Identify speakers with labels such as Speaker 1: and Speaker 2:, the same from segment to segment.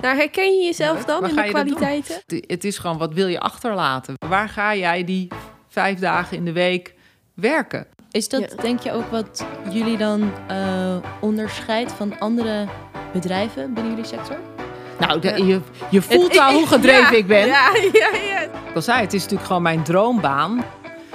Speaker 1: Daar herken je jezelf dan
Speaker 2: Waar
Speaker 1: in de kwaliteiten?
Speaker 2: Het- is gewoon, wat wil je achterlaten? Waar ga jij die vijf dagen in de week werken?
Speaker 3: Is dat
Speaker 1: Ja.
Speaker 3: denk je ook wat jullie dan eh, onderscheidt van andere bedrijven binnen jullie sector?
Speaker 2: Nou, de-
Speaker 1: Ja.
Speaker 2: je, je voelt
Speaker 1: Het-
Speaker 2: al hoe gedreven
Speaker 1: Ja,
Speaker 2: ik ben.
Speaker 1: Ja, ja, ja.
Speaker 2: Ik al zei, het is natuurlijk gewoon mijn droombaan.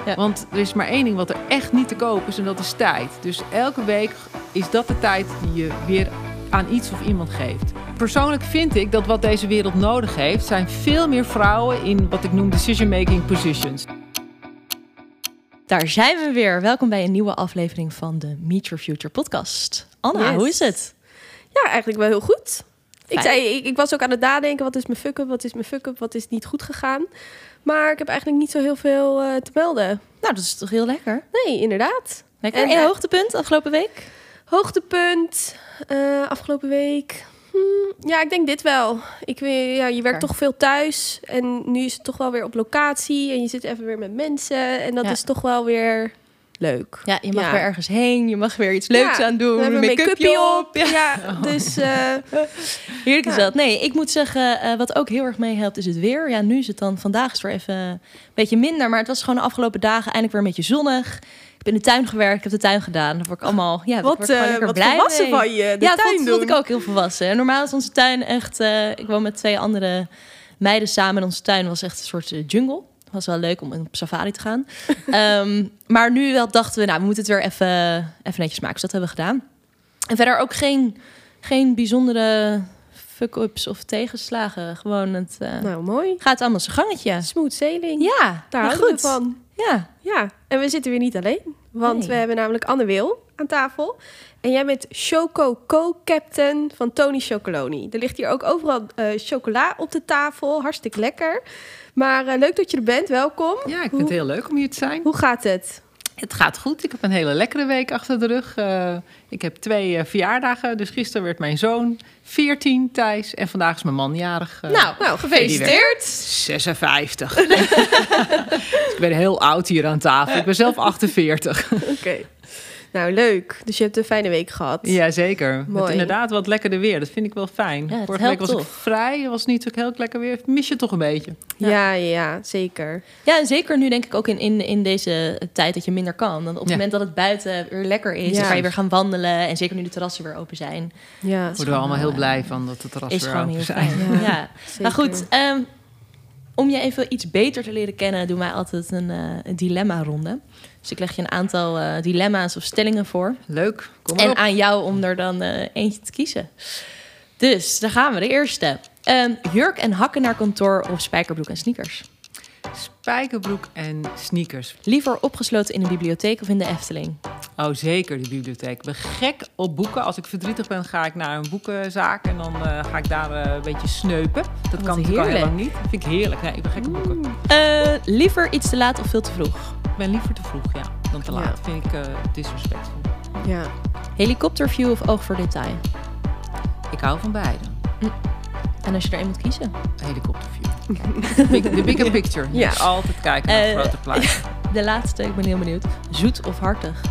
Speaker 3: Ja.
Speaker 2: Want er is maar één ding wat er echt niet te koop is en dat is tijd. Dus elke week is dat de tijd die je weer aan iets of iemand geeft. Persoonlijk vind ik dat wat deze wereld nodig heeft, zijn veel meer vrouwen in wat ik noem decision-making positions.
Speaker 3: Daar zijn we weer. Welkom bij een nieuwe aflevering van de Meet Your Future podcast. Anna,
Speaker 1: Yes.
Speaker 3: hoe is het?
Speaker 1: Ja, eigenlijk wel heel goed. Ik, zei, ik, ik was ook aan het nadenken, wat is mijn fuck-up, wat is mijn fuck-up, wat is niet goed gegaan. Maar ik heb eigenlijk niet zo heel veel eh, te melden.
Speaker 3: Nou, dat is toch heel lekker.
Speaker 1: Nee, inderdaad.
Speaker 3: Lekker.
Speaker 1: En,
Speaker 3: En,
Speaker 1: eh,
Speaker 3: hoogtepunt afgelopen week?
Speaker 1: Hoogtepunt eh, afgelopen week. Hmm, ja, ik denk dit wel. Ik, weet- ja, je werkt toch veel thuis. En nu is het toch wel weer op locatie. En je zit even weer met mensen. En dat
Speaker 3: Ja.
Speaker 1: is toch wel weer leuk.
Speaker 3: Ja, je mag
Speaker 1: Ja.
Speaker 3: weer ergens heen. Je mag weer iets leuks
Speaker 1: Ja,
Speaker 3: aan doen.
Speaker 1: We
Speaker 3: make-upje
Speaker 1: make-upje op.
Speaker 3: Ja.
Speaker 1: Dus eh,
Speaker 3: Heerlijk is dat. Nee, ik moet zeggen, eh, wat ook heel erg meehelpt is het weer. Ja, nu is het dan, vandaag is het weer even een beetje minder. Maar het was gewoon de afgelopen dagen eindelijk weer een beetje zonnig. Ik heb in de tuin gewerkt, ik heb de tuin gedaan. Daar word ik allemaal, ja, daar word
Speaker 1: wat,
Speaker 3: ik
Speaker 1: eh,
Speaker 3: lekker
Speaker 1: wat
Speaker 3: blij
Speaker 1: volwassen
Speaker 3: mee.
Speaker 1: van je. De
Speaker 3: ja, dat
Speaker 1: tuin
Speaker 3: vond, vond ik ook heel volwassen. En normaal is onze tuin echt... ik woon met twee andere meiden samen. En onze tuin was echt een soort jungle. Was wel leuk om op safari te gaan. Ehm, maar nu wel dachten we, nou, we moeten het weer even, even netjes maken. Dus dat hebben we gedaan. En verder ook geen, geen bijzondere fuck-ups of tegenslagen. Gewoon, het eh,
Speaker 1: Nou, mooi.
Speaker 3: gaat allemaal zijn gangetje.
Speaker 1: Smooth sailing.
Speaker 3: Ja,
Speaker 1: Daar houden we
Speaker 3: goed.
Speaker 1: van.
Speaker 3: Ja,
Speaker 1: Ja, en we zitten weer niet alleen. Want
Speaker 3: Nee.
Speaker 1: we hebben namelijk Anne Wil aan tafel. En jij bent Choco Co-Captain van Tony Chocoloni. Er ligt hier ook overal eh, chocola op de tafel. Hartstikke lekker. Maar eh, leuk dat je er bent. Welkom.
Speaker 2: Ja, ik vind het heel leuk om hier te zijn.
Speaker 1: Hoe gaat het?
Speaker 2: Het gaat goed. Ik heb een hele lekkere week achter de rug. Eh, ik heb twee eh, verjaardagen. Dus gisteren werd mijn zoon 14, Thijs. En vandaag is mijn man jarig.
Speaker 3: nou,
Speaker 1: Nou,
Speaker 3: gefeliciteerd.
Speaker 2: 56. dus ik ben heel oud hier aan tafel. Ik ben zelf 48.
Speaker 1: Oké. Nou, leuk. Dus je hebt een fijne week gehad.
Speaker 2: Jazeker. Met
Speaker 1: Mooi.
Speaker 2: inderdaad wat lekkerder weer. Dat vind ik wel fijn.
Speaker 3: Ja, het
Speaker 2: Vorige week was ik
Speaker 3: toch.
Speaker 2: vrij. Het was niet zo heel lekker weer. Mis je toch een beetje.
Speaker 3: Ja.
Speaker 1: Ja, ja, ja, zeker.
Speaker 3: Ja, en zeker nu denk ik ook in, in, in deze tijd dat je minder kan. Want op het
Speaker 2: Ja.
Speaker 3: moment dat het buiten weer lekker is,
Speaker 1: Ja.
Speaker 3: dan kan je weer gaan wandelen. En zeker nu de terrassen weer open zijn,
Speaker 1: Ja,
Speaker 2: Daar worden we allemaal heel blij van dat de terrassen
Speaker 3: is
Speaker 2: weer open
Speaker 3: heel
Speaker 2: zijn.
Speaker 3: fijn.
Speaker 1: Ja.
Speaker 3: Ja. Maar goed, ehm, om je even iets beter te leren kennen, doen wij altijd een, eh, een dilemma-ronde. Dus ik leg je een aantal eh, dilemma's of stellingen voor.
Speaker 2: Leuk. Kom maar
Speaker 3: En
Speaker 2: op.
Speaker 3: aan jou om er dan eh, eentje te kiezen. Dus, daar gaan we. De eerste. Ehm, jurk en hakken naar kantoor of spijkerbroek en sneakers?
Speaker 2: Spijkerbroek en sneakers.
Speaker 3: Liever opgesloten in een bibliotheek of in de Efteling?
Speaker 2: Oh, zeker, de bibliotheek. Ik ben gek op boeken. Als ik verdrietig ben, ga ik naar een boekenzaak en dan eh, ga ik daar eh, een beetje sneupen. Dat
Speaker 3: Wat
Speaker 2: kan natuurlijk heel lang niet. Dat vind ik heerlijk. Nee, ik ben gek op boeken.
Speaker 3: Eh, liever iets te laat of veel te vroeg?
Speaker 2: Ik ben liever te vroeg, ja, dan te
Speaker 1: Ja.
Speaker 2: laat. Vind ik disrespectful.
Speaker 1: Ja.
Speaker 3: Helikopterview of oog voor detail?
Speaker 2: Ik hou van beide.
Speaker 3: En als je er één moet kiezen?
Speaker 2: Helikopterview. De bigger picture.
Speaker 1: Ja.
Speaker 2: Ja. Altijd kijken naar het
Speaker 3: Eh,
Speaker 2: grote plaatje.
Speaker 3: De laatste, ik ben heel benieuwd. Zoet of hartig?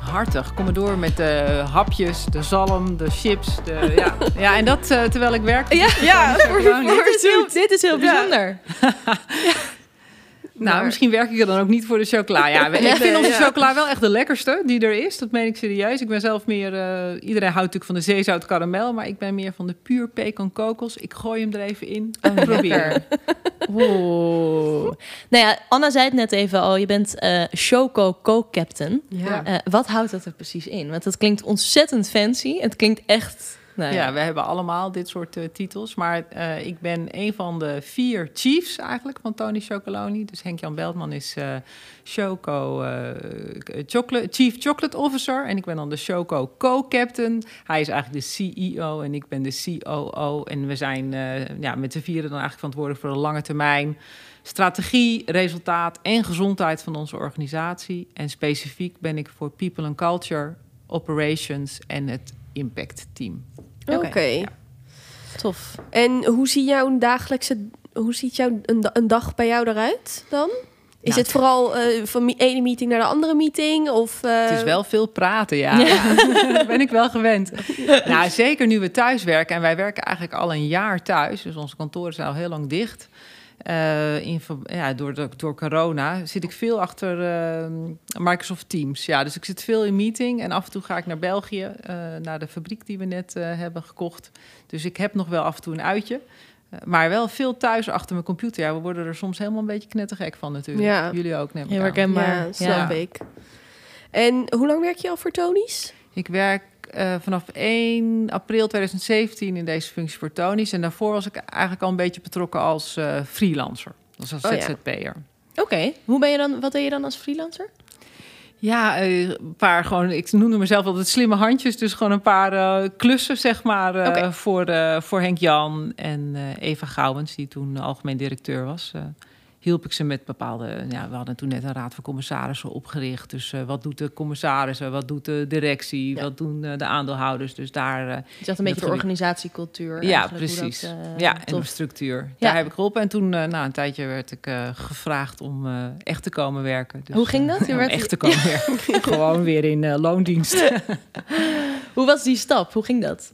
Speaker 2: Hartig. Kom maar door met de hapjes, de zalm, de chips. De, ja. ja, en dat eh, terwijl ik werk.
Speaker 3: Ja,
Speaker 1: Ja, voor, voor
Speaker 3: dit, is heel,
Speaker 1: zoet.
Speaker 3: dit is heel
Speaker 1: Ja.
Speaker 2: Nou,
Speaker 1: Maar-
Speaker 2: misschien werk ik er dan ook niet voor de chocola. Ja, ik vind onze chocola wel echt de lekkerste die er is. Dat meen ik serieus. Ik ben zelf meer... eh, iedereen houdt natuurlijk van de zeezout karamel. Maar ik ben meer van de puur pecan kokos. Ik gooi hem er even in. Probeer.
Speaker 3: Oeh. Nou ja, Anna zei het net even al. Je bent eh Choco Co-Captain.
Speaker 1: Ja.
Speaker 3: Eh, wat houdt dat er precies in? Want dat klinkt ontzettend fancy. Het klinkt echt... Ja.
Speaker 2: We hebben allemaal dit soort eh, titels. Maar eh, ik ben een van de vier chiefs eigenlijk van Tony Chocoloni. Dus Henk-Jan Beltman is eh Choco chocolate, Chief Chocolate Officer. En ik ben dan de Choco Co-Captain. Hij is eigenlijk de CEO en ik ben de COO. En we zijn ja, met z'n vieren dan eigenlijk verantwoordelijk voor de lange termijn... strategie, resultaat en gezondheid van onze organisatie. En specifiek ben ik voor People and Culture, Operations en het Impact Team.
Speaker 1: Oké.
Speaker 3: Tof.
Speaker 1: En hoe ziet jouw dagelijkse, hoe ziet jouw een, da- een dag bij jou eruit dan? Is
Speaker 2: Ja,
Speaker 1: het vooral eh, van mi- ene meeting naar de andere meeting? Of, eh,
Speaker 2: Het is wel veel praten, ja. Daar ben ik wel gewend. nou, zeker nu we thuis werken. En wij werken eigenlijk al een jaar thuis. Dus onze kantoren zijn al heel lang dicht. Eh, in, ja, door, de- door corona zit ik veel achter eh, Microsoft Teams. Ja, dus ik zit veel in meeting. En af en toe ga ik naar België, eh, naar de fabriek die we net eh, hebben gekocht. Dus ik heb nog wel af en toe een uitje. Maar wel veel thuis achter mijn computer. Ja, we worden er soms helemaal een beetje knettergek van natuurlijk.
Speaker 1: Ja.
Speaker 2: Jullie ook, neem ik
Speaker 3: Heel herkenbaar.
Speaker 1: Ja, snap
Speaker 2: Ja.
Speaker 1: ik. En hoe lang werk je al voor Tony's?
Speaker 2: Ik werk eh, vanaf 1 april 2017 in deze functie voor Tony's. En daarvoor was ik eigenlijk al een beetje betrokken als eh, freelancer. Dus als
Speaker 1: Oh ja.
Speaker 2: ZZP'er.
Speaker 3: Oké, hoe ben je dan? Wat deed je dan als freelancer?
Speaker 2: Ja, eh, een paar gewoon, ik noemde mezelf altijd slimme handjes. Dus gewoon een paar klussen, zeg maar,
Speaker 3: Oké.
Speaker 2: voor, voor Henk Jan en Eva Gouwens, die toen algemeen directeur was. Eh, hielp ik ze met bepaalde. Ja, we hadden toen net een raad van commissarissen opgericht. Dus eh, wat doet de commissarissen, wat doet de directie,
Speaker 3: Ja.
Speaker 2: wat doen eh, de aandeelhouders. Dus daar. eh,
Speaker 3: Je zegt
Speaker 2: Dat
Speaker 3: een beetje de organisatiecultuur.
Speaker 2: ja, precies.
Speaker 3: dat, eh,
Speaker 2: ja, en de structuur.
Speaker 3: Ja.
Speaker 2: Daar heb ik geholpen. En toen, eh, na een tijdje, werd ik eh, gevraagd om eh, echt te komen werken. Dus,
Speaker 3: Hoe ging
Speaker 2: eh,
Speaker 3: dat? Je
Speaker 2: om
Speaker 3: werd-
Speaker 2: echt te komen werken. Gewoon weer in eh, loondienst.
Speaker 3: Hoe was die stap? Hoe ging dat?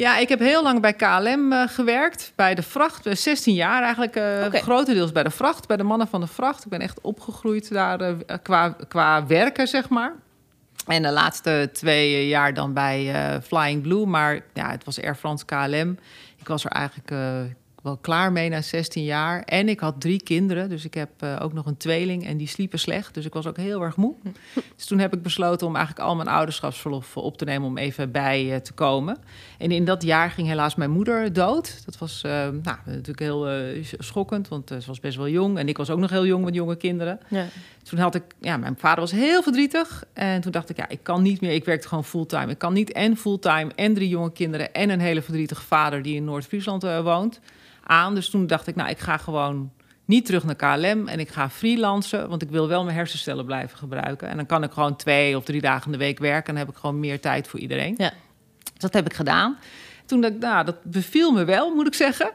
Speaker 2: Ja, ik heb heel lang bij KLM eh, gewerkt. Bij de vracht, eh, 16 jaar eigenlijk. eh
Speaker 3: Oké.
Speaker 2: Grotendeels bij de vracht, bij de mannen van de vracht. Ik ben echt opgegroeid daar eh, qua, qua werken, zeg maar. En de laatste twee jaar dan bij eh, Flying Blue. Maar ja, het was Air France KLM. Ik was er eigenlijk eh, wel klaar mee na 16 jaar. En ik had drie kinderen. Dus ik heb eh, ook nog een tweeling. En die sliepen slecht. Dus ik was ook heel erg moe. Dus toen heb ik besloten om eigenlijk al mijn ouderschapsverlof op te nemen. Om even bij eh, te komen. En in dat jaar ging helaas mijn moeder dood. Dat was eh, nou, natuurlijk heel schokkend. Want ze was best wel jong. En ik was ook nog heel jong met jonge kinderen.
Speaker 3: Ja.
Speaker 2: Toen had ik, ja, mijn vader was heel verdrietig. En toen dacht ik, ja, ik kan niet meer. Ik werkte gewoon fulltime. Ik kan niet en fulltime en drie jonge kinderen en een hele verdrietige vader die in Noord-Friesland woont aan. Dus toen dacht ik, nou, ik ga gewoon niet terug naar KLM en ik ga freelancen, want ik wil wel mijn hersencellen blijven gebruiken. En dan kan ik gewoon twee of drie dagen in de week werken en dan heb ik gewoon meer tijd voor iedereen.
Speaker 3: Ja.
Speaker 2: Dus dat heb ik gedaan. Toen dacht ik, nou, dat beviel me wel, moet ik zeggen.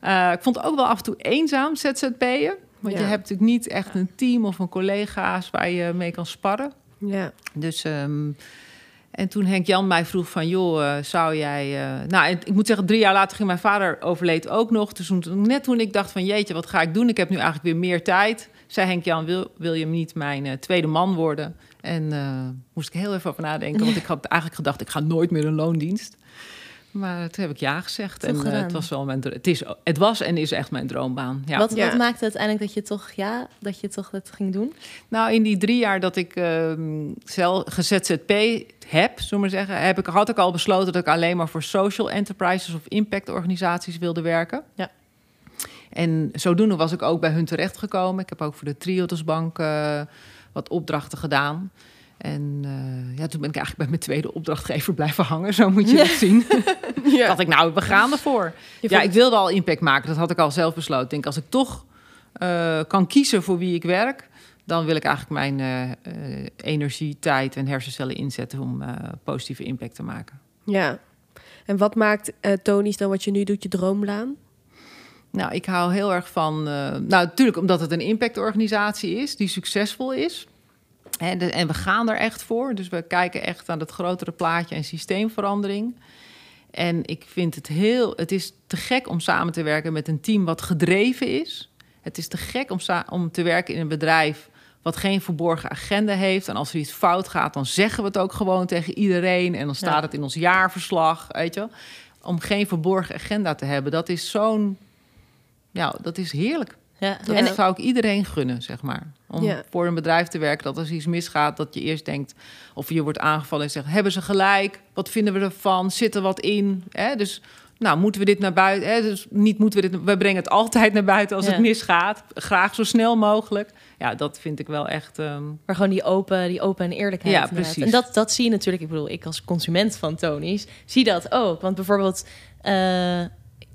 Speaker 2: Eh, ik vond het ook wel af en toe eenzaam, ZZP'en. Want
Speaker 1: Ja.
Speaker 2: je hebt natuurlijk niet echt een team of een collega's waar je mee kan sparren.
Speaker 1: Ja.
Speaker 2: Dus, ehm, en toen Henk Jan mij vroeg van, joh, eh, zou jij... eh, nou, ik moet zeggen, drie jaar later ging mijn vader overleed ook nog. Dus toen, net toen ik dacht van, jeetje, wat ga ik doen? Ik heb nu eigenlijk weer meer tijd. Zei Henk Jan, wil, wil je niet mijn eh, tweede man worden? En eh, moest ik heel even over nadenken. Want ik had eigenlijk gedacht, ik ga nooit meer een loondienst. Maar toen heb ik ja gezegd.
Speaker 3: Toch
Speaker 2: en eh,
Speaker 3: gedaan.
Speaker 2: het, was wel mijn, het, is, het was en is echt mijn droombaan. Ja.
Speaker 3: Wat,
Speaker 1: Ja.
Speaker 3: wat maakte uiteindelijk dat je toch, ja, dat je toch dat ging doen?
Speaker 2: Nou, in die drie jaar dat ik ehm zelf GZZP heb, zullen we maar zeggen, heb ik, had ik al besloten dat ik alleen maar voor social enterprises of impactorganisaties wilde werken.
Speaker 3: Ja.
Speaker 2: En zodoende was ik ook bij hun terechtgekomen. Ik heb ook voor de Triodosbank eh wat opdrachten gedaan. En eh, ja, toen ben ik eigenlijk bij mijn tweede opdrachtgever blijven hangen. Zo moet je het zien.
Speaker 1: Ja.
Speaker 2: dacht ik, nou, we gaan ervoor.
Speaker 1: Je
Speaker 2: Ja,
Speaker 1: vond-
Speaker 2: ik wilde al impact maken. Dat had ik al zelf besloten. Ik denk, als ik toch eh, kan kiezen voor wie ik werk... dan wil ik eigenlijk mijn eh, energie, tijd en hersencellen inzetten... om positieve impact te maken.
Speaker 1: Ja. En wat maakt Tony's dan wat je nu doet je droomlaan?
Speaker 2: Nou, ik hou heel erg van... nou, natuurlijk omdat het een impactorganisatie is... die succesvol is... En, de- en we gaan er echt voor. Dus we kijken echt aan het grotere plaatje en systeemverandering. En ik vind het heel... Het is te gek om samen te werken met een team wat gedreven is. Het is te gek om, om te werken in een bedrijf wat geen verborgen agenda heeft. En als er iets fout gaat, dan zeggen we het ook gewoon tegen iedereen. En dan staat
Speaker 3: Ja.
Speaker 2: het in ons jaarverslag, weet je. Om geen verborgen agenda te hebben, dat is zo'n... Ja, dat is heerlijk.
Speaker 3: Ja.
Speaker 2: Dat zou ik iedereen gunnen, zeg maar. Om
Speaker 1: Ja.
Speaker 2: voor een bedrijf te werken dat als iets misgaat, dat je eerst denkt, of je wordt aangevallen en zegt: hebben ze gelijk? Wat vinden we ervan? Zit er wat in? Hè? Dus, nou, moeten we dit naar buiten? Hè? Dus niet moeten we dit. We brengen het altijd naar buiten als
Speaker 3: Ja.
Speaker 2: het misgaat. Graag zo snel mogelijk. Ja, dat vind ik wel echt. ehm,
Speaker 3: Maar gewoon die open, die open en eerlijkheid.
Speaker 2: Ja,
Speaker 3: inderdaad.
Speaker 2: precies.
Speaker 3: En dat, dat zie je natuurlijk. Ik bedoel, ik als consument van Tony's zie dat ook. Want bijvoorbeeld, eh,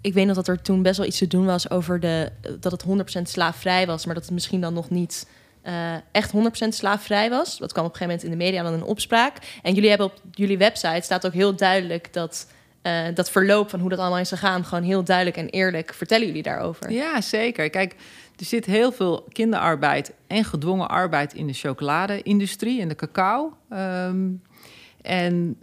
Speaker 3: ik weet nog dat er toen best wel iets te doen was over de, dat het 100% slaafvrij was, maar dat het misschien dan nog niet eh, echt 100% slaafvrij was. Dat kwam op een gegeven moment in de media dan een opspraak. En jullie hebben op jullie website staat ook heel duidelijk dat eh, dat verloop van hoe dat allemaal is gegaan, gewoon heel duidelijk en eerlijk vertellen jullie daarover.
Speaker 2: Ja, zeker. Kijk, er zit heel veel kinderarbeid en gedwongen arbeid in de chocolade-industrie en de cacao. Ehm, en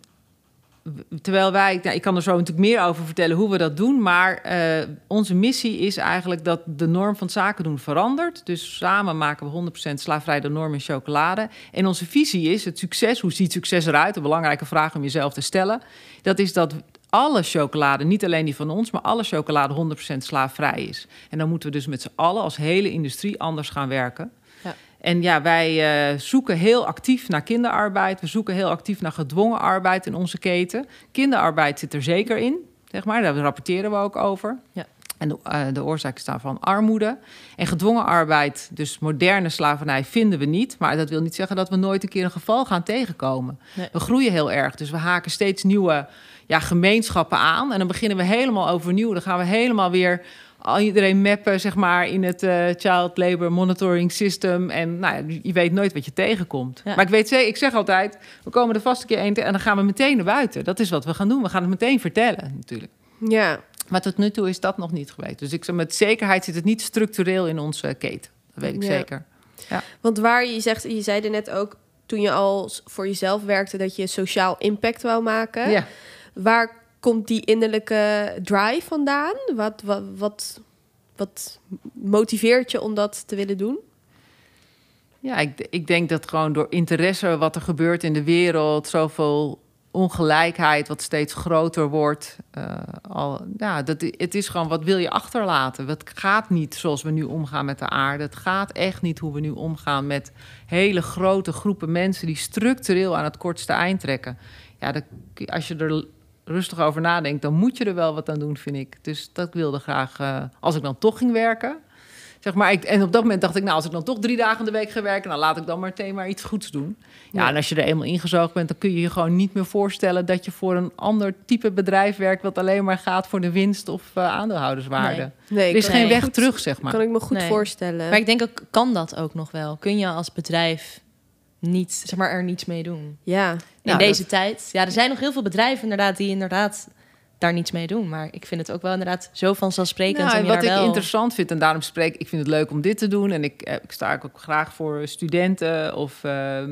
Speaker 2: terwijl wij, nou, ik kan er zo natuurlijk meer over vertellen hoe we dat doen, maar eh, onze missie is eigenlijk dat de norm van zaken doen verandert. Dus samen maken we 100% slaafvrij de norm in chocolade. En onze visie is het succes. Hoe ziet succes eruit? Een belangrijke vraag om jezelf te stellen. Dat is dat alle chocolade, niet alleen die van ons, maar alle chocolade 100% slaafvrij is. En dan moeten we dus met z'n allen als hele industrie anders gaan werken. En ja, wij uh, zoeken heel actief naar kinderarbeid. We zoeken heel actief naar gedwongen arbeid in onze keten. Kinderarbeid zit er zeker in, zeg maar. Daar rapporteren we ook over.
Speaker 3: Ja.
Speaker 2: En de, uh, de oorzaak is daarvan armoede. En gedwongen arbeid, dus moderne slavernij, vinden we niet. Maar dat wil niet zeggen dat we nooit een keer een geval gaan tegenkomen.
Speaker 3: Nee.
Speaker 2: We groeien heel erg, dus we haken steeds nieuwe ja, gemeenschappen aan. En dan beginnen we helemaal overnieuw. Dan gaan we helemaal weer iedereen mappen, zeg maar, in het uh, Child Labor Monitoring System. En nou, je weet nooit wat je tegenkomt.
Speaker 3: Ja.
Speaker 2: Maar ik weet zeker, ik zeg altijd, we komen er vast een keer één te- en dan gaan we meteen naar buiten. Dat is wat we gaan doen. We gaan het meteen vertellen, natuurlijk.
Speaker 1: Ja,
Speaker 2: Maar tot nu toe is dat nog niet geweest. Dus ik zeg, met zekerheid zit het niet structureel in onze keten. Dat weet ik
Speaker 1: Ja.
Speaker 2: zeker.
Speaker 1: want waar je zegt, je zei er net ook toen je al voor jezelf werkte dat je sociaal impact wou maken.
Speaker 2: Ja.
Speaker 1: Waar komt die innerlijke drive vandaan? Wat, wat, wat, motiveert je om dat te willen doen?
Speaker 2: Ja, ik, ik denk dat gewoon door interesse wat er gebeurt in de wereld, zoveel ongelijkheid wat steeds groter wordt. eh, al, ja, dat, het is gewoon wat wil je achterlaten? Het gaat niet zoals we nu omgaan met de aarde. Het gaat echt niet hoe we nu omgaan met hele grote groepen mensen die structureel aan het kortste eind trekken. Ja, als je er rustig over nadenkt, dan moet je er wel wat aan doen, vind ik. Dus dat wilde graag, eh, als ik dan toch ging werken, Zeg maar, ik, en op dat moment dacht ik, nou, als ik dan toch drie dagen in de week ga werken, dan laat ik dan maar meteen maar iets goeds doen. Ja,
Speaker 1: Ja.
Speaker 2: en als je er eenmaal ingezoogd bent, dan kun je je gewoon niet meer voorstellen dat je voor een ander type bedrijf werkt, wat alleen maar gaat voor de winst of eh, aandeelhouderswaarde.
Speaker 1: Nee,
Speaker 2: Er is geen
Speaker 3: Nee.
Speaker 2: weg
Speaker 1: goed-
Speaker 2: terug, zeg maar.
Speaker 1: kan ik me goed
Speaker 3: Nee.
Speaker 1: voorstellen.
Speaker 3: Maar ik denk ook, kan dat ook nog wel? Kun je als bedrijf niet, zeg maar, er niets mee doen?
Speaker 1: ja,
Speaker 3: In
Speaker 2: Nou,
Speaker 3: deze
Speaker 2: dat-
Speaker 3: tijd. Ja, er zijn nog heel veel bedrijven inderdaad die inderdaad daar niets mee doen. Maar ik vind het ook wel inderdaad zo vanzelfsprekend
Speaker 2: Nou, en wat ik
Speaker 3: wel...
Speaker 2: interessant vind, en daarom spreek ik, vind het leuk om dit te doen. En ik, eh, ik sta ook graag voor studenten. Of, ehm,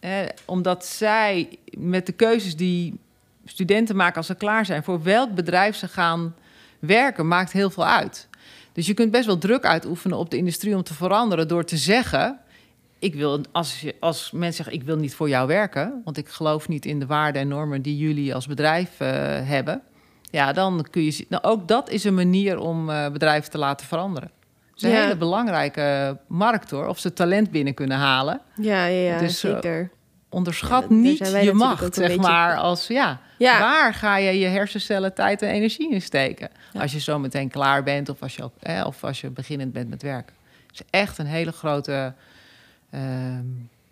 Speaker 2: eh, omdat zij met de keuzes die studenten maken als ze klaar zijn, voor welk bedrijf ze gaan werken, maakt heel veel uit. Dus je kunt best wel druk uitoefenen op de industrie om te veranderen door te zeggen. Ik wil, als, je, als mensen zeggen, ik wil niet voor jou werken, want ik geloof niet in de waarden en normen die jullie als bedrijf eh, hebben. Ja, dan kun je. Nou, ook dat is een manier om eh, bedrijven te laten veranderen. Het is een hele belangrijke markt hoor. Of ze talent binnen kunnen halen.
Speaker 1: ja, ja, ja
Speaker 2: Dus, eh,
Speaker 1: zeker.
Speaker 2: Onderschat
Speaker 1: Ja,
Speaker 2: niet je macht, zeg
Speaker 1: beetje-
Speaker 2: maar. Als, ja,
Speaker 1: Ja,
Speaker 2: Waar ga je je hersencellen tijd en energie in steken? Als je zo meteen klaar bent of als je, eh, of als je beginnend bent met werken. Het is echt een hele grote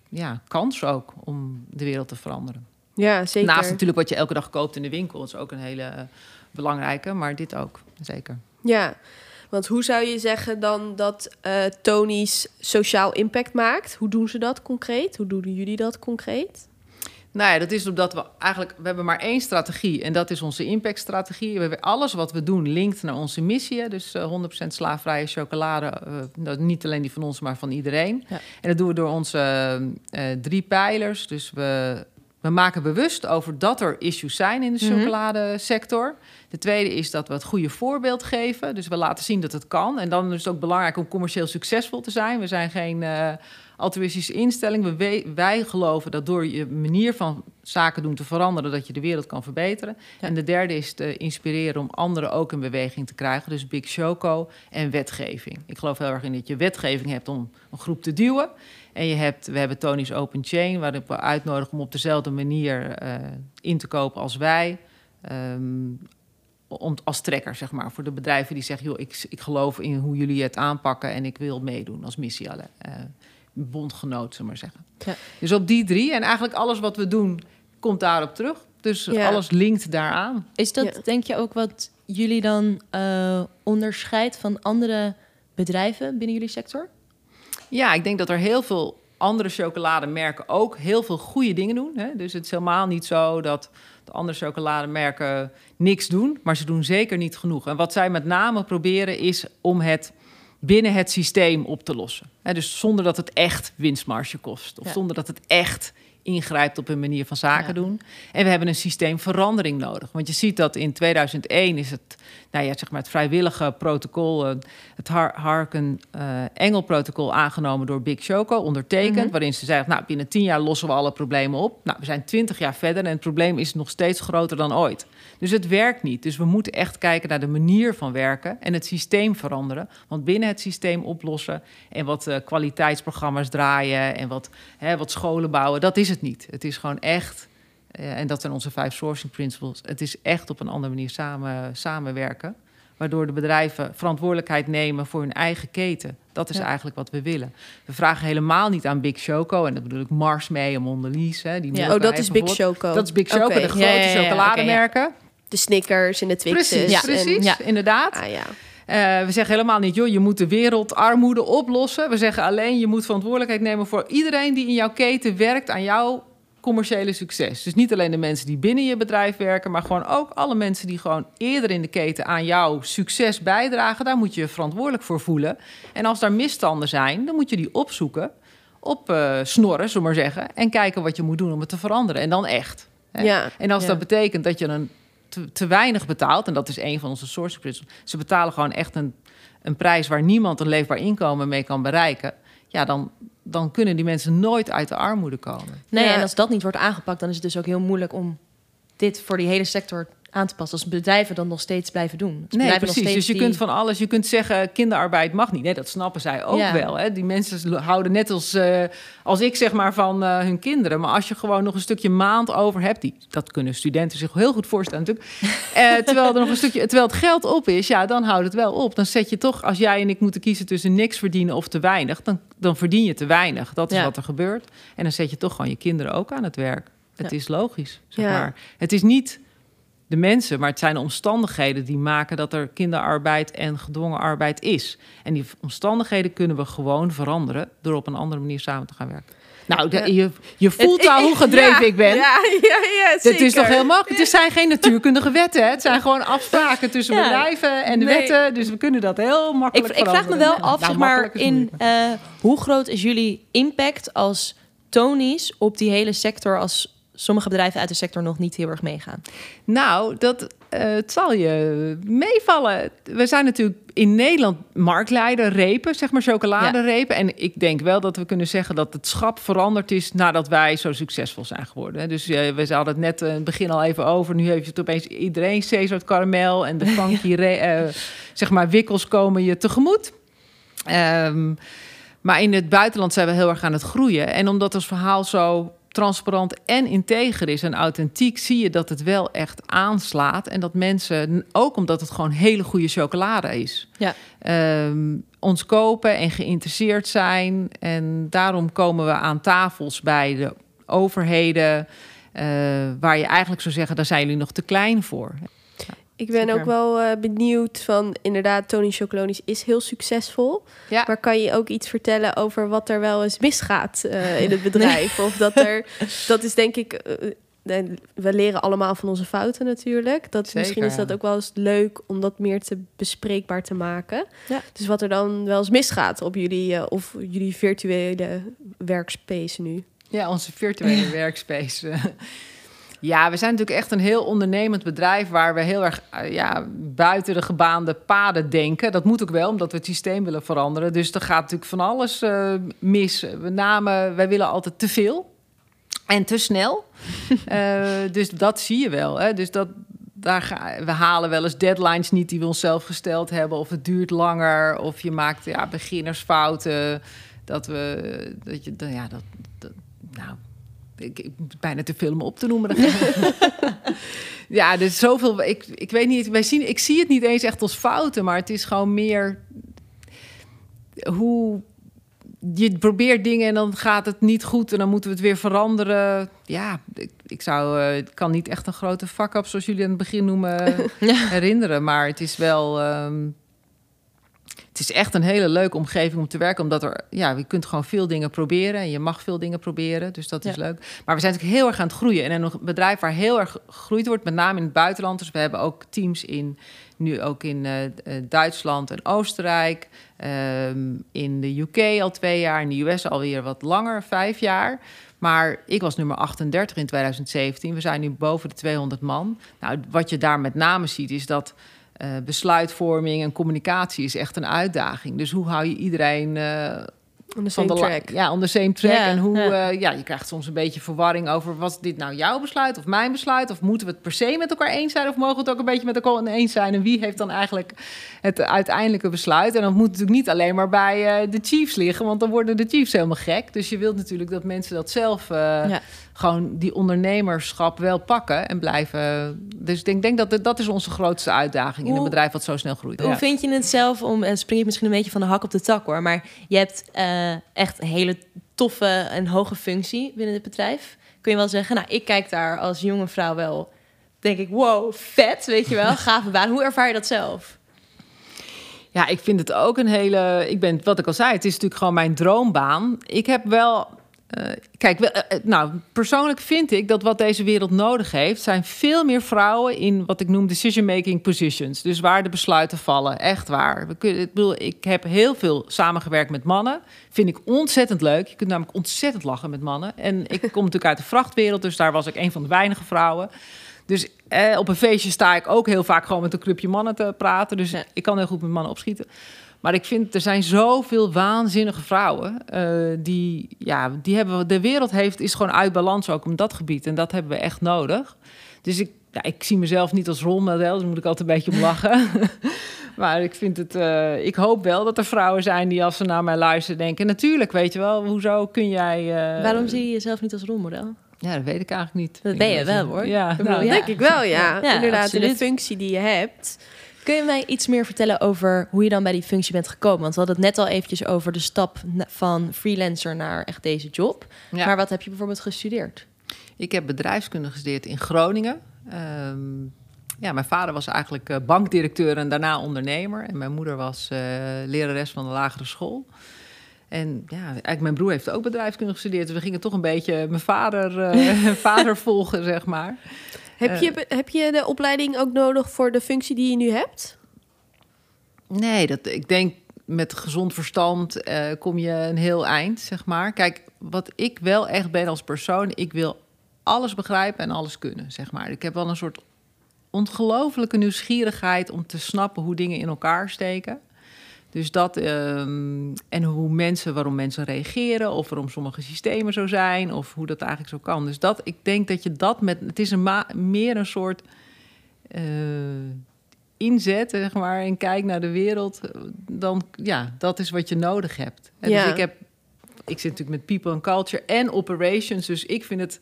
Speaker 2: ja, kans ook om de wereld te veranderen.
Speaker 1: ja, zeker.
Speaker 2: Naast natuurlijk wat je elke dag koopt in de winkel. is ook een hele eh, belangrijke, maar dit ook, zeker.
Speaker 1: Ja, want hoe zou je zeggen dan dat eh Tony's sociaal impact maakt? Hoe doen ze dat concreet? Hoe doen jullie dat concreet?
Speaker 2: Nou ja, dat is omdat we eigenlijk... We hebben maar één strategie en dat is onze impactstrategie. We hebben alles wat we doen linkt naar onze missie. hè. Dus eh, 100% slaafvrije chocolade. eh, niet alleen die van ons, maar van iedereen.
Speaker 3: Ja.
Speaker 2: En dat doen we door onze eh, drie pijlers. Dus we, we maken bewust over dat er issues zijn in de
Speaker 3: Mhm.
Speaker 2: chocoladesector. De tweede is dat we het goede voorbeeld geven. Dus we laten zien dat het kan. En dan is het ook belangrijk om commercieel succesvol te zijn. We zijn geen eh, altruïstische instelling. We, wij geloven dat door je manier van zaken doen te veranderen... dat je de wereld kan verbeteren.
Speaker 3: Ja.
Speaker 2: En de derde is te inspireren om anderen ook in beweging te krijgen. Dus Big Choco en wetgeving. Ik geloof heel erg in dat je wetgeving hebt om een groep te duwen... En je hebt, we hebben Tony's Open Chain, waarin we uitnodigen om op dezelfde manier eh, in te kopen als wij. Ehm, om, als trekker, zeg maar, voor de bedrijven die zeggen: joh, ik, ik geloof in hoe jullie het aanpakken en ik wil meedoen als missie. alle, eh, bondgenoot, zullen maar zeggen.
Speaker 3: Ja.
Speaker 2: Dus op die drie en eigenlijk alles wat we doen komt daarop terug. Dus
Speaker 1: Ja.
Speaker 2: alles linkt daaraan.
Speaker 3: Is dat,
Speaker 1: Ja.
Speaker 3: denk je, ook wat jullie dan eh, onderscheidt van andere bedrijven binnen jullie sector?
Speaker 2: Ja, ik denk dat er heel veel andere chocolademerken ook heel veel goede dingen doen. Hè? Dus het is helemaal niet zo dat de andere chocolademerken niks doen, maar ze doen zeker niet genoeg. En wat zij met name proberen is om het binnen het systeem op te lossen. Dus zonder dat het echt winstmarge kost. Of
Speaker 3: Ja.
Speaker 2: zonder dat het echt ingrijpt op een manier van zaken
Speaker 3: Ja.
Speaker 2: doen. En we hebben een systeemverandering nodig. Want je ziet dat in 2001 is het, nou ja, zeg maar het vrijwillige protocol, eh, het Har Harken eh Engel-protocol aangenomen door Big Choco, ondertekend.
Speaker 3: Mhm.
Speaker 2: Waarin ze zeggen, nou, binnen 10 jaar lossen we alle problemen op. Nou, we zijn 20 jaar verder en het probleem is nog steeds groter dan ooit. Dus het werkt niet. Dus we moeten echt kijken naar de manier van werken en het systeem veranderen. Want binnen het systeem oplossen en wat eh, kwaliteitsprogramma's draaien en wat, hè, wat scholen bouwen, dat is het niet. Het is gewoon echt, eh, en dat zijn onze vijf sourcing principles, het is echt op een andere manier samen, samenwerken. Waardoor de bedrijven verantwoordelijkheid nemen voor hun eigen keten. Dat is
Speaker 3: Ja.
Speaker 2: eigenlijk wat we willen. We vragen helemaal niet aan Big Choco, en dat bedoel ik Mars mee en Mondelez. Hè, die
Speaker 3: Ja.
Speaker 1: Oh, dat is Big. Choco.
Speaker 2: Dat is Big Choco, de grote
Speaker 3: ja.
Speaker 2: chocolademerken.
Speaker 1: De Snickers en de Twixes.
Speaker 2: Precies,
Speaker 3: Ja.
Speaker 2: precies,
Speaker 1: En,
Speaker 3: Ja.
Speaker 2: inderdaad.
Speaker 1: ah, ja.
Speaker 2: Eh, we zeggen helemaal niet, joh, je moet de wereldarmoede oplossen. We zeggen alleen, je moet verantwoordelijkheid nemen voor iedereen die in jouw keten werkt aan jouw commerciële succes. Dus niet alleen de mensen die binnen je bedrijf werken, maar gewoon ook alle mensen die gewoon eerder in de keten aan jouw succes bijdragen. Daar moet je je verantwoordelijk voor voelen. En als daar misstanden zijn, dan moet je die opzoeken, op eh, snorren, zullen we maar zeggen, en kijken wat je moet doen om het te veranderen. En dan echt. hè.
Speaker 1: Ja.
Speaker 2: En als
Speaker 3: Ja.
Speaker 2: dat betekent dat je een te, te weinig betaalt, en dat is een van onze source principles, ze betalen gewoon echt een, een prijs waar niemand een leefbaar inkomen mee kan bereiken, ja, dan, dan kunnen die mensen nooit uit de armoede komen.
Speaker 3: Nee,
Speaker 1: Ja.
Speaker 3: en als dat niet wordt aangepakt, dan is het dus ook heel moeilijk om dit voor die hele sector aan te passen. Als bedrijven dan nog steeds blijven doen. Als
Speaker 2: Nee, precies. Dus je
Speaker 3: die-
Speaker 2: kunt van alles. Je kunt zeggen kinderarbeid mag niet. Nee, dat snappen zij ook
Speaker 3: Ja.
Speaker 2: wel. Hè. Die mensen houden net als, eh, als ik zeg maar van eh, hun kinderen. Maar als je gewoon nog een stukje maand over hebt, die, dat kunnen studenten zich heel goed voorstellen natuurlijk. Eh, terwijl er nog een stukje, terwijl het geld op is, ja, dan houdt het wel op. Dan zet je toch, als jij en ik moeten kiezen tussen niks verdienen of te weinig, dan, dan verdien je te weinig. Dat is
Speaker 3: Ja.
Speaker 2: wat er gebeurt. En dan zet je toch gewoon je kinderen ook aan het werk. Het
Speaker 3: Ja.
Speaker 2: is logisch, zeg maar. Het is niet de mensen, maar het zijn de omstandigheden die maken dat er kinderarbeid en gedwongen arbeid is. En die omstandigheden kunnen we gewoon veranderen door op een andere manier samen te gaan werken. Nou, de- je, je voelt al hoe gedreven
Speaker 1: ja,
Speaker 2: ik ben.
Speaker 1: Ja, ja, ja,
Speaker 2: Het is toch heel makkelijk. Het zijn geen natuurkundige wetten. Hè? Het zijn gewoon afspraken tussen
Speaker 3: Ja.
Speaker 2: bedrijven en de
Speaker 1: Nee.
Speaker 2: wetten. Dus we kunnen dat heel
Speaker 3: Ik,
Speaker 2: makkelijk
Speaker 3: ik vraag me wel af,
Speaker 2: Nou,
Speaker 3: zeg maar, in eh, hoe groot is jullie impact als Tony's op die hele sector als sommige bedrijven uit de sector nog niet heel erg meegaan?
Speaker 2: Nou, dat, eh, het zal je meevallen. We zijn natuurlijk in Nederland marktleider repen, zeg maar chocoladerepen. En ik denk wel dat we kunnen zeggen dat het schap veranderd is nadat wij zo succesvol zijn geworden. Dus eh, we hadden het net eh, in het begin al even over. Nu heeft het opeens iedereen Cesar karamel en de funky eh, zeg maar wikkels komen je tegemoet. Ehm, maar in het buitenland zijn we heel erg aan het groeien. En omdat ons verhaal zo transparant en integer is en authentiek, zie je dat het wel echt aanslaat. En dat mensen, ook omdat het gewoon hele goede chocolade is,
Speaker 3: Ja.
Speaker 2: ehm, ons kopen en geïnteresseerd zijn. En daarom komen we aan tafels bij de overheden, eh, waar je eigenlijk zou zeggen, daar zijn jullie nog te klein voor.
Speaker 1: Ik ben ook wel eh, benieuwd van, inderdaad, Tony Chocolonies is heel succesvol.
Speaker 2: Ja.
Speaker 1: Maar kan je ook iets vertellen over wat er wel eens misgaat eh, in het bedrijf? Of dat er, dat is denk ik, eh, we leren allemaal van onze fouten natuurlijk. Dat,
Speaker 2: Zeker,
Speaker 1: misschien is
Speaker 2: ja.
Speaker 1: dat ook wel eens leuk om dat meer te bespreekbaar te maken.
Speaker 3: Ja.
Speaker 1: Dus wat er dan wel eens misgaat op jullie, of jullie virtuele workspace nu.
Speaker 2: Ja, onze virtuele workspace. Ja, we zijn natuurlijk echt een heel ondernemend bedrijf waar we heel erg eh, ja, buiten de gebaande paden denken. Dat moet ook wel, omdat we het systeem willen veranderen. Dus er gaat natuurlijk van alles eh, mis. Met name, wij willen altijd te veel en te snel. Eh, dus dat zie je wel. Hè? Dus dat, daar ga, we halen wel eens deadlines niet die we onszelf gesteld hebben. Of het duurt langer, of je maakt ja, beginnersfouten. Dat we, dat je, ja, dat, dat nou, ik, ik bijna te veel om op te noemen. ja, dus zoveel. Ik, ik weet niet. Wij zien, ik zie het niet eens echt als fouten, maar het is gewoon meer hoe je probeert dingen en dan gaat het niet goed en dan moeten we het weer veranderen. Ja, ik, ik zou, eh, ik kan niet echt een grote fuck-up zoals jullie aan het begin noemen herinneren, maar het is wel. ehm, het is echt een hele leuke omgeving om te werken. Omdat er, ja, je kunt gewoon veel dingen proberen. En je mag veel dingen proberen. Dus dat is leuk. Maar we zijn natuurlijk heel erg aan het groeien. En een bedrijf waar heel erg gegroeid wordt, met name in het buitenland. Dus we hebben ook teams in, nu ook in eh, eh, Duitsland en Oostenrijk. Ehm, in de UK al twee jaar. In de US alweer wat langer, vijf jaar. Maar ik was nummer 38 in 2017. We zijn nu boven de 200 man. Nou, wat je daar met name ziet, is dat eh, besluitvorming en communicatie is echt een uitdaging. Dus hoe hou je iedereen eh,
Speaker 1: On the same
Speaker 2: de
Speaker 1: track.
Speaker 2: Ja, on the same track.
Speaker 3: Ja,
Speaker 2: en hoe,
Speaker 3: ja.
Speaker 2: ja. ja, je krijgt soms een beetje verwarring over... was dit nou jouw besluit of mijn besluit? Of moeten we het per se met elkaar eens zijn? Of mogen we het ook een beetje met elkaar eens zijn? En wie heeft dan eigenlijk het uiteindelijke besluit? En dat moet natuurlijk niet alleen maar bij eh, de Chiefs liggen... want dan worden de Chiefs helemaal gek. Dus je wilt natuurlijk dat mensen dat zelf... eh,
Speaker 3: Ja.
Speaker 2: Gewoon die ondernemerschap wel pakken en blijven... Dus ik denk, denk dat dat- is onze grootste uitdaging... in een bedrijf wat zo snel groeit.
Speaker 3: Hoe
Speaker 2: Ja.
Speaker 3: vind je het zelf om, en spring je misschien een beetje van de hak op de tak hoor, maar je hebt eh, echt een hele toffe en hoge functie binnen het bedrijf. Kun je wel zeggen, nou, ik kijk daar als jonge vrouw wel, denk ik, wow, vet, weet je wel, gave baan. Hoe ervaar je dat zelf?
Speaker 2: Ja, ik vind het ook een hele. Ik ben, wat ik al zei, het is natuurlijk gewoon mijn droombaan. Ik heb wel. Eh, kijk, eh, eh, nou, persoonlijk vind ik dat wat deze wereld nodig heeft, zijn veel meer vrouwen in wat ik noem decision-making positions. Dus waar de besluiten vallen. Echt waar. We kunnen, ik, bedoel, ik heb heel veel samengewerkt met mannen. Vind ik ontzettend leuk. Je kunt namelijk ontzettend lachen met mannen. En ik kom natuurlijk uit de vrachtwereld, dus daar was ik een van de weinige vrouwen. Dus eh, op een feestje sta ik ook heel vaak gewoon met een clubje mannen te praten. Dus ik kan heel goed met mannen opschieten. Maar ik vind, er zijn zoveel waanzinnige vrouwen. eh, die, ja, die hebben, de wereld heeft, is gewoon uit balans ook op dat gebied. En dat hebben we echt nodig. Dus ik, ja, ik zie mezelf niet als rolmodel. Dus moet ik altijd een beetje om lachen. maar ik vind het, eh, ik hoop wel dat er vrouwen zijn die als ze naar mij luisteren denken. Natuurlijk, weet je wel, hoezo kun jij. eh,
Speaker 3: Waarom zie je jezelf niet als rolmodel?
Speaker 2: Ja, dat weet ik eigenlijk niet.
Speaker 3: Dat ben je wel, hoor.
Speaker 2: Ja, nou,
Speaker 3: ja.
Speaker 1: Denk ik wel, ja.
Speaker 3: Ja,
Speaker 1: Inderdaad, in de functie die je hebt.
Speaker 3: Kun je mij iets meer vertellen over hoe je dan bij die functie bent gekomen? Want we hadden het net al eventjes over de stap van freelancer naar echt deze job.
Speaker 2: Ja.
Speaker 3: Maar wat heb je bijvoorbeeld gestudeerd?
Speaker 2: Ik heb bedrijfskunde gestudeerd in Groningen. Ehm, ja, mijn vader was eigenlijk eh, bankdirecteur en daarna ondernemer. En mijn moeder was eh, lerares van de lagere school. En ja, eigenlijk mijn broer heeft ook bedrijfskunde gestudeerd. Dus we gingen toch een beetje mijn vader, eh, vader volgen, zeg maar.
Speaker 1: Heb je, heb je de opleiding ook nodig voor de functie die je nu hebt?
Speaker 2: Nee, dat, ik denk met gezond verstand eh, kom je een heel eind, zeg maar. Kijk, wat ik wel echt ben als persoon, ik wil alles begrijpen en alles kunnen, zeg maar. Ik heb wel een soort ongelofelijke nieuwsgierigheid om te snappen hoe dingen in elkaar steken. Dus dat, ehm, en hoe mensen, waarom mensen reageren, of waarom sommige systemen zo zijn, of hoe dat eigenlijk zo kan. Dus dat, ik denk dat je dat met, het is een ma- meer een soort eh, inzet, zeg maar, en kijk naar de wereld, eh, dan, ja, dat is wat je nodig hebt. En
Speaker 1: Ja.
Speaker 2: Dus ik heb, ik zit natuurlijk met people and culture en operations, dus ik vind het,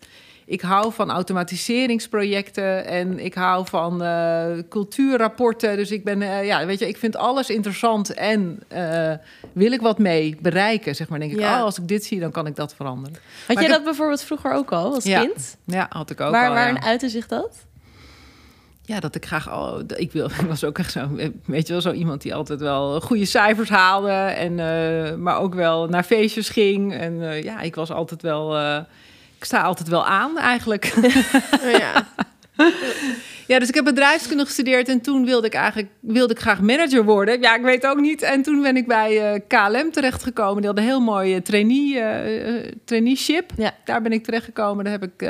Speaker 2: ik hou van automatiseringsprojecten en ik hou van eh, cultuurrapporten. Dus ik ben, eh, ja, weet je, ik vind alles interessant en eh, wil ik wat mee bereiken, zeg maar. Denk ik, oh, als ik dit zie, dan kan ik dat veranderen.
Speaker 3: Had
Speaker 2: Maar
Speaker 3: jij dat bijvoorbeeld vroeger ook al als
Speaker 2: Ja,
Speaker 3: kind?
Speaker 2: Ja, had ik ook
Speaker 3: waar
Speaker 2: al,
Speaker 3: waar
Speaker 2: ja.
Speaker 3: uitte zich dat?
Speaker 2: Ja, dat ik graag al. Ik, wil, ik was ook echt zo. Weet je wel, zo iemand die altijd wel goede cijfers haalde. En, maar ook wel naar feestjes ging. En ja, ik was altijd wel. Ik sta altijd wel aan eigenlijk.
Speaker 1: Ja.
Speaker 2: ja, dus ik heb bedrijfskunde gestudeerd. En toen wilde ik eigenlijk wilde ik graag manager worden. Ja, ik weet ook niet. En toen ben ik bij eh, KLM terechtgekomen. Die hadden een heel mooi eh, trainee, eh, eh, traineeship.
Speaker 3: Ja.
Speaker 2: Daar ben ik terechtgekomen. Daar heb ik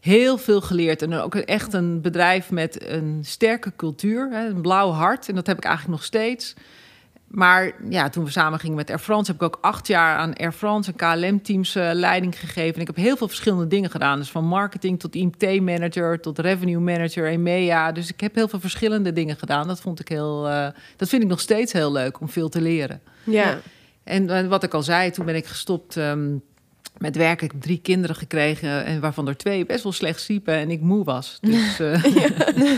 Speaker 2: heel veel geleerd. En ook echt een bedrijf met een sterke cultuur, hè, een blauw hart. En dat heb ik eigenlijk nog steeds. Maar ja, toen we samen gingen met Air France, heb ik ook acht jaar aan Air France en KLM-teams eh, leiding gegeven. En ik heb heel veel verschillende dingen gedaan. Dus van marketing tot IMT-manager, tot revenue manager, EMEA. Dus ik heb heel veel verschillende dingen gedaan. Dat vond ik heel, eh, dat vind ik nog steeds heel leuk om veel te leren.
Speaker 1: ja.
Speaker 2: En wat ik al zei, toen ben ik gestopt ehm, met heb drie kinderen gekregen en waarvan er twee best wel slecht sliepen en ik moe was. Dus, eh,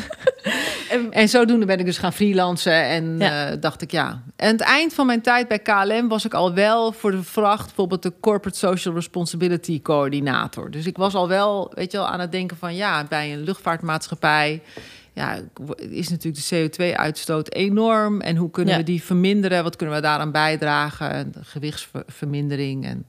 Speaker 1: En-
Speaker 2: en zodoende ben ik dus gaan freelancen en
Speaker 3: Ja.
Speaker 2: eh, dacht ik ja. En het eind van mijn tijd bij KLM was ik al wel voor de vracht bijvoorbeeld de Corporate Social Responsibility Coördinator. Dus ik was al wel, weet je wel, aan het denken van ja, bij een luchtvaartmaatschappij ja, is natuurlijk de CO2-uitstoot enorm. En hoe kunnen
Speaker 3: Ja.
Speaker 2: we die verminderen? Wat kunnen we daaraan bijdragen? De gewichtsvermindering. En,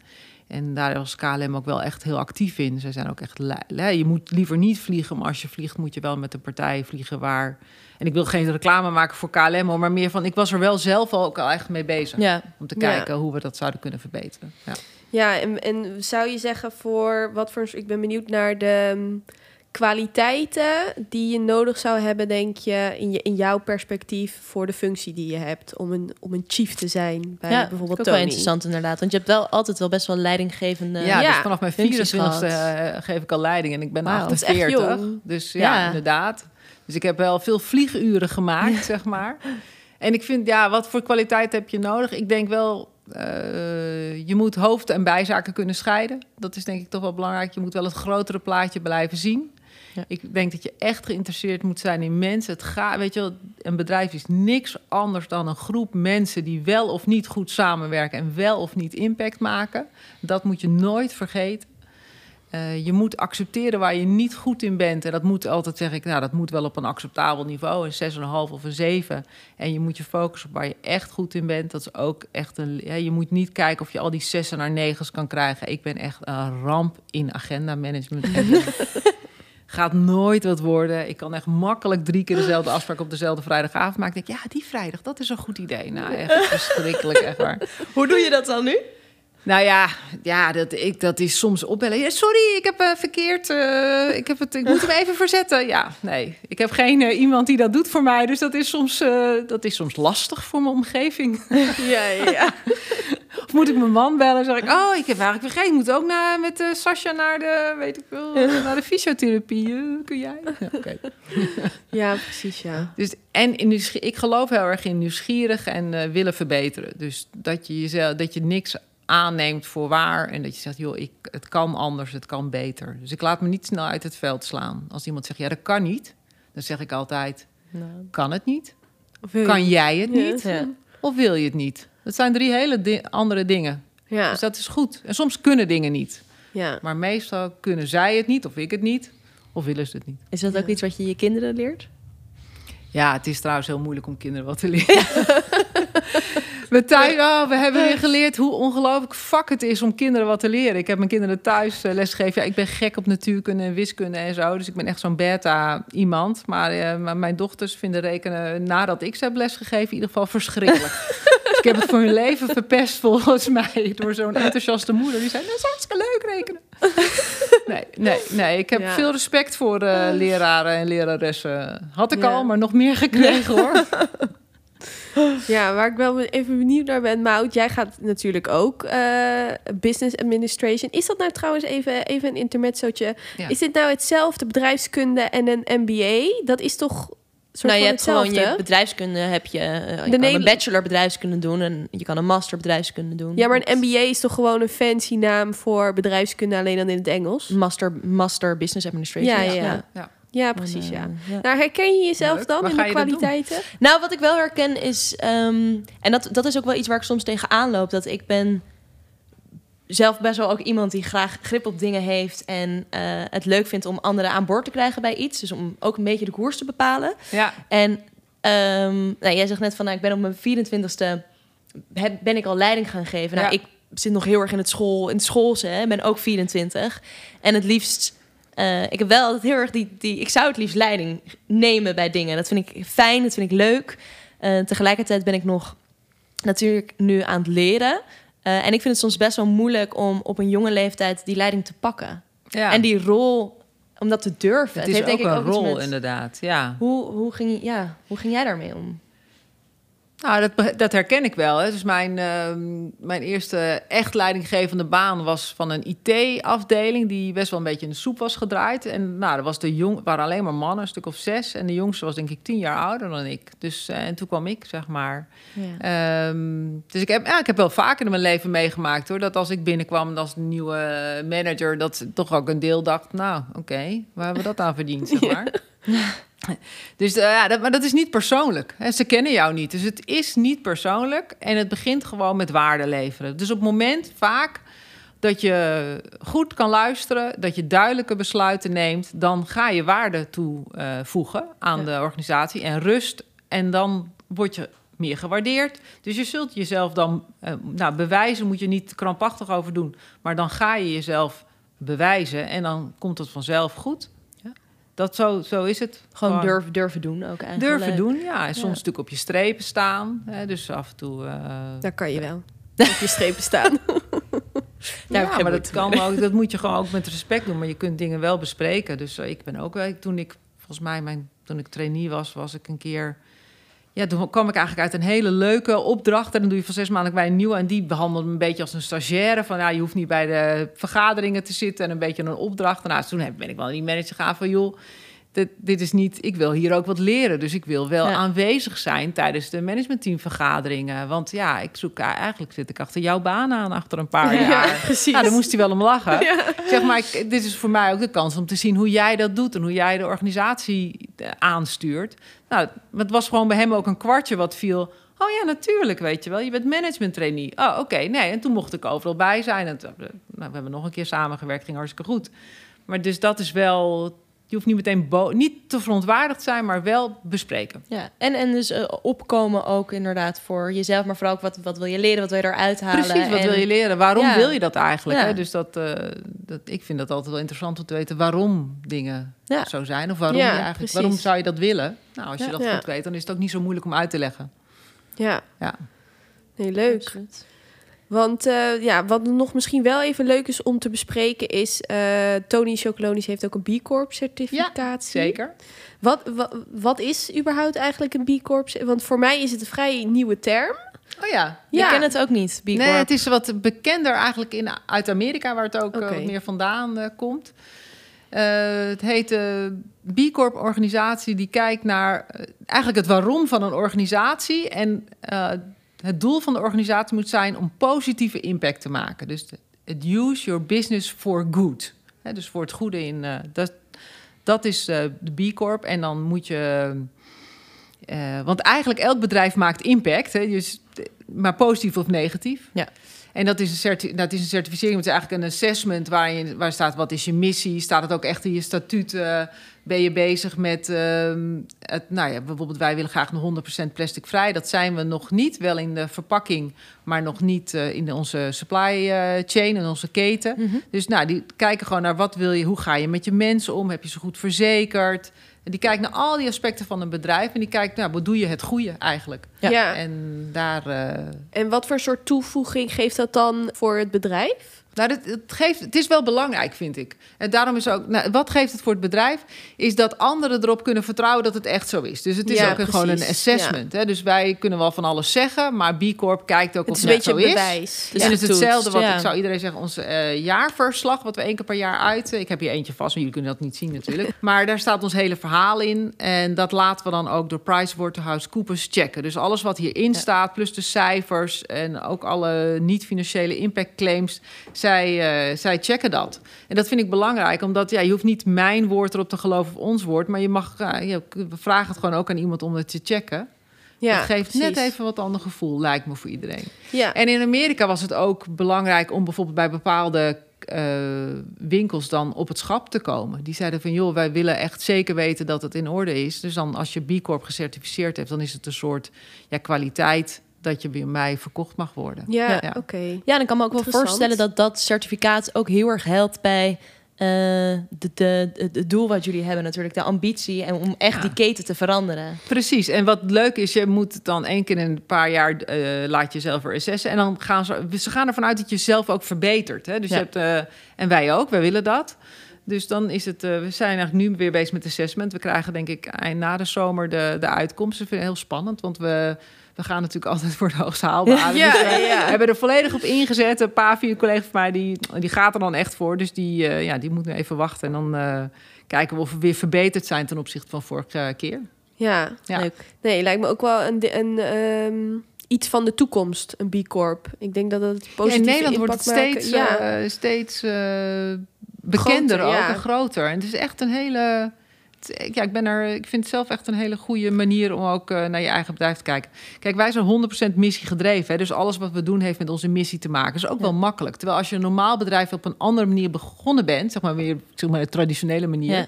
Speaker 2: en daar was KLM ook wel echt heel actief in. Ze zijn ook echt... Je moet liever niet vliegen, maar als je vliegt... moet je wel met een partij vliegen waar... En ik wil geen reclame maken voor KLM, maar meer van... Ik was er wel zelf ook al echt mee bezig.
Speaker 3: Ja.
Speaker 2: Om te
Speaker 1: Ja.
Speaker 2: kijken hoe we dat zouden kunnen verbeteren. Ja.
Speaker 1: Ja, en, en zou je zeggen voor wat voor... Ik ben benieuwd naar de mm, kwaliteiten die je nodig zou hebben, denk je, in, je, in jouw perspectief voor de functie die je hebt om een, om een chief te zijn bij
Speaker 3: ja,
Speaker 1: bijvoorbeeld
Speaker 3: ook
Speaker 1: Tony.
Speaker 3: wel interessant inderdaad. Want je hebt wel altijd wel best wel leidinggevende...
Speaker 2: Ja,
Speaker 1: Ja,
Speaker 2: dus vanaf mijn
Speaker 3: functies
Speaker 2: 24 e geef ik al leiding en ik ben
Speaker 1: echt
Speaker 2: 48.
Speaker 1: jong.
Speaker 2: Dus ja,
Speaker 3: Ja.
Speaker 2: inderdaad. Dus ik heb wel veel vlieguren gemaakt, zeg maar. En ik vind, ja, wat voor kwaliteit heb je nodig? Ik denk wel, eh, je moet hoofd- en bijzaken kunnen scheiden. Dat is denk ik toch wel belangrijk. Je moet wel het grotere plaatje blijven zien.
Speaker 3: Ja.
Speaker 2: Ik denk dat je echt geïnteresseerd moet zijn in mensen. Het gaat, weet je wel, een bedrijf is niks anders dan een groep mensen die wel of niet goed samenwerken en wel of niet impact maken. Dat moet je nooit vergeten. Eh, je moet accepteren waar je niet goed in bent. En dat moet altijd, zeg ik, nou, dat moet wel op een acceptabel niveau, een 6,5 of een 7. En je moet je focussen op waar je echt goed in bent. Dat is ook echt een. Ja, je moet niet kijken of je al die 6 naar 9's kan krijgen. Ik ben echt een ramp in agenda management. Gaat nooit wat worden. Ik kan echt makkelijk drie keer dezelfde afspraak op dezelfde vrijdagavond maken. Ik denk, ja, die vrijdag, dat is een goed idee. Nou, echt verschrikkelijk, echt waar.
Speaker 3: Hoe doe je dat dan nu?
Speaker 2: Nou ja, ja dat, ik, dat is soms opbellen. Ja, sorry, ik heb eh, verkeerd. eh, ik, heb het, ik moet hem even verzetten. Ja, nee. Ik heb geen eh, iemand die dat doet voor mij. Dus dat is soms, dat is soms lastig voor mijn omgeving.
Speaker 1: Ja, ja,
Speaker 2: moet ik mijn man bellen? zeg ik, oh, ik heb eigenlijk vergeten. Ik moet ook naar, met uh, Sascha naar de, weet ik wel, naar de fysiotherapie. Eh, kun jij? Ja,
Speaker 1: ja precies, ja.
Speaker 2: Dus, en in ik geloof heel erg in nieuwsgierig en eh, willen verbeteren. Dus dat je, jezelf, dat je niks aanneemt voor waar. En dat je zegt, joh, ik, het kan anders, het kan beter. Dus ik laat me niet snel uit het veld slaan. Als iemand zegt, ja, dat kan niet. Dan zeg ik altijd, kan het niet? Kan jij het niet?
Speaker 3: Ja.
Speaker 2: Of wil je het niet? Dat zijn drie hele di- andere dingen.
Speaker 1: Ja,
Speaker 2: Dus dat is goed. En soms kunnen dingen niet.
Speaker 1: ja.
Speaker 2: Maar meestal kunnen zij het niet, of ik het niet, of willen ze het niet.
Speaker 3: Is dat ook iets wat je je kinderen leert?
Speaker 2: Ja, het is trouwens heel moeilijk om kinderen wat te leren. we, thuis, oh, we hebben weer geleerd hoe ongelooflijk fuck het is om kinderen wat te leren. Ik heb mijn kinderen thuis eh, lesgegeven. Ja, ik ben gek op natuurkunde en wiskunde en zo. Dus ik ben echt zo'n beta iemand. Maar, eh, mijn dochters vinden rekenen nadat ik ze heb lesgegeven in ieder geval verschrikkelijk. dus ik heb het voor hun leven verpest volgens mij door zo'n enthousiaste moeder. Die zei, dat is hartstikke leuk rekenen. nee, nee, nee. Ik heb
Speaker 1: Ja.
Speaker 2: veel respect voor eh, leraren en leraressen. Had ik
Speaker 1: Ja.
Speaker 2: al, maar nog meer gekregen hoor.
Speaker 1: Ja, waar ik wel even benieuwd naar ben, Maud. Jij gaat natuurlijk ook eh, business administration. Is dat nou trouwens even, even een intermezzootje?
Speaker 2: Ja.
Speaker 1: Is dit nou hetzelfde bedrijfskunde en een MBA? Dat is toch soort
Speaker 3: nou, je
Speaker 1: van
Speaker 3: hebt gewoon
Speaker 1: hetzelfde?
Speaker 3: je bedrijfskunde, heb je, eh, je kan een bachelor bedrijfskunde doen en je kan een master bedrijfskunde doen.
Speaker 1: Ja, maar een MBA is toch gewoon een fancy naam voor bedrijfskunde, alleen dan in het Engels?
Speaker 3: master, master business administration.
Speaker 1: Ja, ja, ja.
Speaker 2: Ja.
Speaker 1: Ja, precies, ja.
Speaker 3: eh, ja.
Speaker 1: Nou, herken je jezelf
Speaker 2: Leuk.
Speaker 1: dan
Speaker 2: Waar
Speaker 1: in
Speaker 2: ga
Speaker 1: de
Speaker 2: je dat doen?
Speaker 1: kwaliteiten?
Speaker 3: Nou, wat ik wel herken is, ehm, en dat, dat is ook wel iets waar ik soms tegenaan loop, dat ik ben zelf best wel ook iemand die graag grip op dingen heeft en eh, het leuk vindt om anderen aan boord te krijgen bij iets. Dus om ook een beetje de koers te bepalen.
Speaker 2: Ja.
Speaker 3: En ehm, nou, jij zegt net van, nou, ik ben op mijn 24ste heb, ben ik al leiding gaan geven. Nou,
Speaker 2: Ja.
Speaker 3: ik zit nog heel erg in het school, in het schoolse, hè, ben ook 24 en het liefst. Eh, ik heb wel altijd heel erg die, die. Ik zou het liefst leiding nemen bij dingen. Dat vind ik fijn, dat vind ik leuk. Eh, tegelijkertijd ben ik nog natuurlijk nu aan het leren. Eh, en ik vind het soms best wel moeilijk om op een jonge leeftijd die leiding te pakken.
Speaker 2: ja.
Speaker 3: En die rol, om dat te durven.
Speaker 2: het is
Speaker 3: heeft
Speaker 2: ook
Speaker 3: denk ik
Speaker 2: een rol
Speaker 3: met-
Speaker 2: inderdaad, ja.
Speaker 3: Hoe, hoe, ging, ja, hoe ging jij daarmee om?
Speaker 2: Nou, dat, dat herken ik wel. Hè. Dus mijn, ehm, mijn eerste echt leidinggevende baan was van een IT-afdeling... die best wel een beetje in de soep was gedraaid. En nou, er was de jong, waren alleen maar mannen, een stuk of zes. En de jongste was denk ik tien jaar ouder dan ik. Dus, eh, en toen kwam ik, zeg maar. Ehm, dus ik heb, ja, ik heb wel vaker in mijn leven meegemaakt hoor. Dat als ik binnenkwam als nieuwe manager, dat toch ook een deel dacht: Nou, oké, waar hebben we dat aan verdiend? Zeg maar. Dus eh, ja, dat, maar dat is niet persoonlijk. Hè. Ze kennen jou niet. Dus het is niet persoonlijk. En het begint gewoon met waarde leveren. Dus op het moment vaak dat je goed kan luisteren, dat je duidelijke besluiten neemt, dan ga je waarde toevoegen aan
Speaker 3: Ja.
Speaker 2: de organisatie en rust. En dan word je meer gewaardeerd. Dus je zult jezelf dan, eh, nou, bewijzen moet je niet krampachtig over doen, maar dan ga je jezelf bewijzen en dan komt het vanzelf goed. Dat zo, zo is het.
Speaker 3: Gewoon durven, durven doen ook eigenlijk.
Speaker 2: Durven doen, ja. En soms
Speaker 3: Ja.
Speaker 2: natuurlijk op je strepen staan. Hè, dus af en toe. eh,
Speaker 1: Daar kan je wel. Op je strepen staan.
Speaker 3: Daar
Speaker 2: ja,
Speaker 3: geen
Speaker 2: maar dat kan ook. Dat moet je gewoon ook met respect doen. Maar je kunt dingen wel bespreken. Dus eh, ik ben ook. eh, Toen ik volgens mij mijn, toen ik trainee was, was ik een keer. Ja, toen kwam ik eigenlijk uit een hele leuke opdracht. En dan doe je van zes maanden bij een nieuwe. En die behandelde me een beetje als een stagiaire. Van ja, je hoeft niet bij de vergaderingen te zitten en een beetje een opdracht. En nou, toen ben ik wel die manager gaan van joh. Dit, dit is niet, ik wil hier ook wat leren. Dus ik wil wel
Speaker 3: Ja.
Speaker 2: aanwezig zijn tijdens de managementteamvergaderingen. Want ja, ik zoek eigenlijk zit ik achter jouw baan aan achter een paar jaar.
Speaker 1: precies.
Speaker 2: Nou, daar moest hij wel om lachen.
Speaker 1: Ja.
Speaker 2: Zeg maar, ik- dit is voor mij ook de kans om te zien hoe jij dat doet en hoe jij de organisatie eh, aanstuurt. Nou, het was gewoon bij hem ook een kwartje wat viel. Oh ja, natuurlijk, weet je wel. Je bent management trainee. Oh, oké, nee. En toen mocht ik overal bij zijn. En toen- nou, we hebben nog een keer samengewerkt, ging hartstikke goed. Maar dus dat is wel... Je hoeft niet meteen niet te verontwaardigd zijn, maar wel bespreken.
Speaker 3: Ja, en, en dus eh, opkomen ook inderdaad voor jezelf, maar vooral ook wat, wat wil je leren, wat wil je eruit halen.
Speaker 2: Precies, wat
Speaker 3: en,
Speaker 2: wil je leren? Waarom
Speaker 3: Ja.
Speaker 2: wil je dat eigenlijk?
Speaker 3: Ja.
Speaker 2: Hè? Dus dat, eh, dat, ik vind dat altijd wel interessant om te weten waarom dingen
Speaker 3: Ja.
Speaker 2: zo zijn. Of waarom, je eigenlijk,
Speaker 1: precies.
Speaker 2: waarom zou je dat willen? Nou, als je dat goed weet, dan is het ook niet zo moeilijk om uit te leggen.
Speaker 1: Ja.
Speaker 2: Ja.
Speaker 1: Nee, leuk.
Speaker 3: Absoluut.
Speaker 1: Want eh, ja, wat nog misschien wel even leuk is om te bespreken is... eh, Tony Chocolonis heeft ook een B Corp certificatie.
Speaker 2: Zeker.
Speaker 1: Wat, wat, wat is überhaupt eigenlijk een B Corp? Want voor mij is het een vrij nieuwe term.
Speaker 2: Oh ja.
Speaker 3: Je
Speaker 1: Ja.
Speaker 3: kent het ook niet, B Corp.
Speaker 2: Nee, het is wat bekender eigenlijk in, uit Amerika, waar het ook eh, meer vandaan komt. Eh, het heet de B Corp organisatie die kijkt naar eigenlijk het waarom van een organisatie. En eh, het doel van de organisatie moet zijn om positieve impact te maken. Dus het use your business for good. Dus voor het goede in. eh, dat, dat is eh, de B Corp. En dan moet je. eh, want eigenlijk elk bedrijf maakt impact. Hè, dus, maar positief of negatief.
Speaker 3: Ja.
Speaker 2: En dat is, een dat is een certificering, het is eigenlijk een assessment waar, je, waar staat wat is je missie, staat het ook echt in je statuten, ben je bezig met, ehm, het, nou ja, bijvoorbeeld wij willen graag een 100% plastic vrij, dat zijn we nog niet, wel in de verpakking, maar nog niet eh, in onze supply eh, chain, in onze keten.
Speaker 3: Mhm.
Speaker 2: Dus nou, die kijken gewoon naar wat wil je, hoe ga je met je mensen om, heb je ze goed verzekerd? En die kijkt naar al die aspecten van een bedrijf en die kijkt, nou, wat doe je het goede eigenlijk?
Speaker 3: Ja.
Speaker 1: Ja.
Speaker 2: En daar... eh,
Speaker 1: En wat voor soort toevoeging geeft dat dan voor het bedrijf?
Speaker 2: Nou, het, het, geeft, het is wel belangrijk, vind ik. En daarom is ook, nou, wat geeft het voor het bedrijf? Is dat anderen erop kunnen vertrouwen dat het echt zo is. Dus het is
Speaker 1: Ja,
Speaker 2: ook gewoon een assessment. Hè? Dus wij kunnen wel van alles zeggen, maar B Corp kijkt ook
Speaker 1: Het
Speaker 2: of
Speaker 1: is
Speaker 2: het
Speaker 1: beetje
Speaker 2: zo is.
Speaker 1: bewijs.
Speaker 3: Dus
Speaker 2: en het is hetzelfde wat ik zou iedereen zeggen, onze eh, jaarverslag, wat we één keer per jaar uit. Ik heb hier eentje vast, maar jullie kunnen dat niet zien natuurlijk. maar daar staat ons hele verhaal in. En dat laten we dan ook door PricewaterhouseCoopers checken. Dus alles wat hierin staat, plus de cijfers en ook alle niet-financiële impact claims, zij, eh, zij checken dat. En dat vind ik belangrijk, omdat ja, je hoeft niet mijn woord erop te geloven of ons woord, maar je mag, we vragen het gewoon ook aan iemand om het te checken.
Speaker 1: Ja,
Speaker 2: het geeft
Speaker 1: precies.
Speaker 2: net even wat ander gevoel, lijkt me voor iedereen.
Speaker 1: Ja.
Speaker 2: En in Amerika was het ook belangrijk om bijvoorbeeld bij bepaalde eh, winkels dan op het schap te komen. Die zeiden van joh, wij willen echt zeker weten dat het in orde is. Dus dan als je B Corp gecertificeerd hebt, dan is het een soort ja, kwaliteit dat je bij mij verkocht mag worden.
Speaker 1: Ja,
Speaker 2: Ja.
Speaker 1: oké.
Speaker 3: Ja, dan kan ik me ook wel voorstellen dat dat certificaat ook heel erg helpt bij eh, de, de, de- het doel wat jullie hebben natuurlijk, de ambitie en om echt
Speaker 2: Ja.
Speaker 3: die keten te veranderen.
Speaker 2: Precies. En wat leuk is, je moet het dan één keer in een paar jaar eh, laat je zelf weer assessen. En dan gaan ze, ze gaan ervan uit dat je zelf ook verbetert. Hè? Dus
Speaker 3: Ja.
Speaker 2: je hebt, eh, en wij ook, wij willen dat. Dus dan is het, eh, we zijn eigenlijk nu weer bezig met assessment. We krijgen denk ik eind na de zomer de, de uitkomsten. Ik vind het heel spannend, want we, we gaan natuurlijk altijd voor de hoogst haalbare.
Speaker 1: Ja,
Speaker 2: Dus, eh,
Speaker 1: ja.
Speaker 2: We hebben er volledig op ingezet. Een paar, vier collega's van mij, die, die gaat er dan echt voor. Dus die, eh, ja, die moeten even wachten. En dan eh, kijken we of we weer verbeterd zijn ten opzichte van vorige keer.
Speaker 1: Ja.
Speaker 2: Ja.
Speaker 3: Leuk.
Speaker 1: Nee, lijkt me ook wel een, een ehm, iets van de toekomst, een B Corp. Ik denk dat het
Speaker 2: Ja,
Speaker 1: positieve
Speaker 2: in Nederland wordt het steeds,
Speaker 1: maken. Ja.
Speaker 2: steeds bekender
Speaker 1: Groter,
Speaker 2: ook
Speaker 1: ja.
Speaker 2: en groter. En het is echt een hele ja, ik, ben er, ik vind het zelf echt een hele goede manier om ook eh, naar je eigen bedrijf te kijken. Kijk, wij zijn 100% missie gedreven. Hè, dus alles wat we doen heeft met onze missie te maken. Dat is ook
Speaker 3: Ja.
Speaker 2: wel makkelijk. Terwijl als je een normaal bedrijf op een andere manier begonnen bent, zeg maar weer zeg maar, de traditionele manier.
Speaker 3: Ja.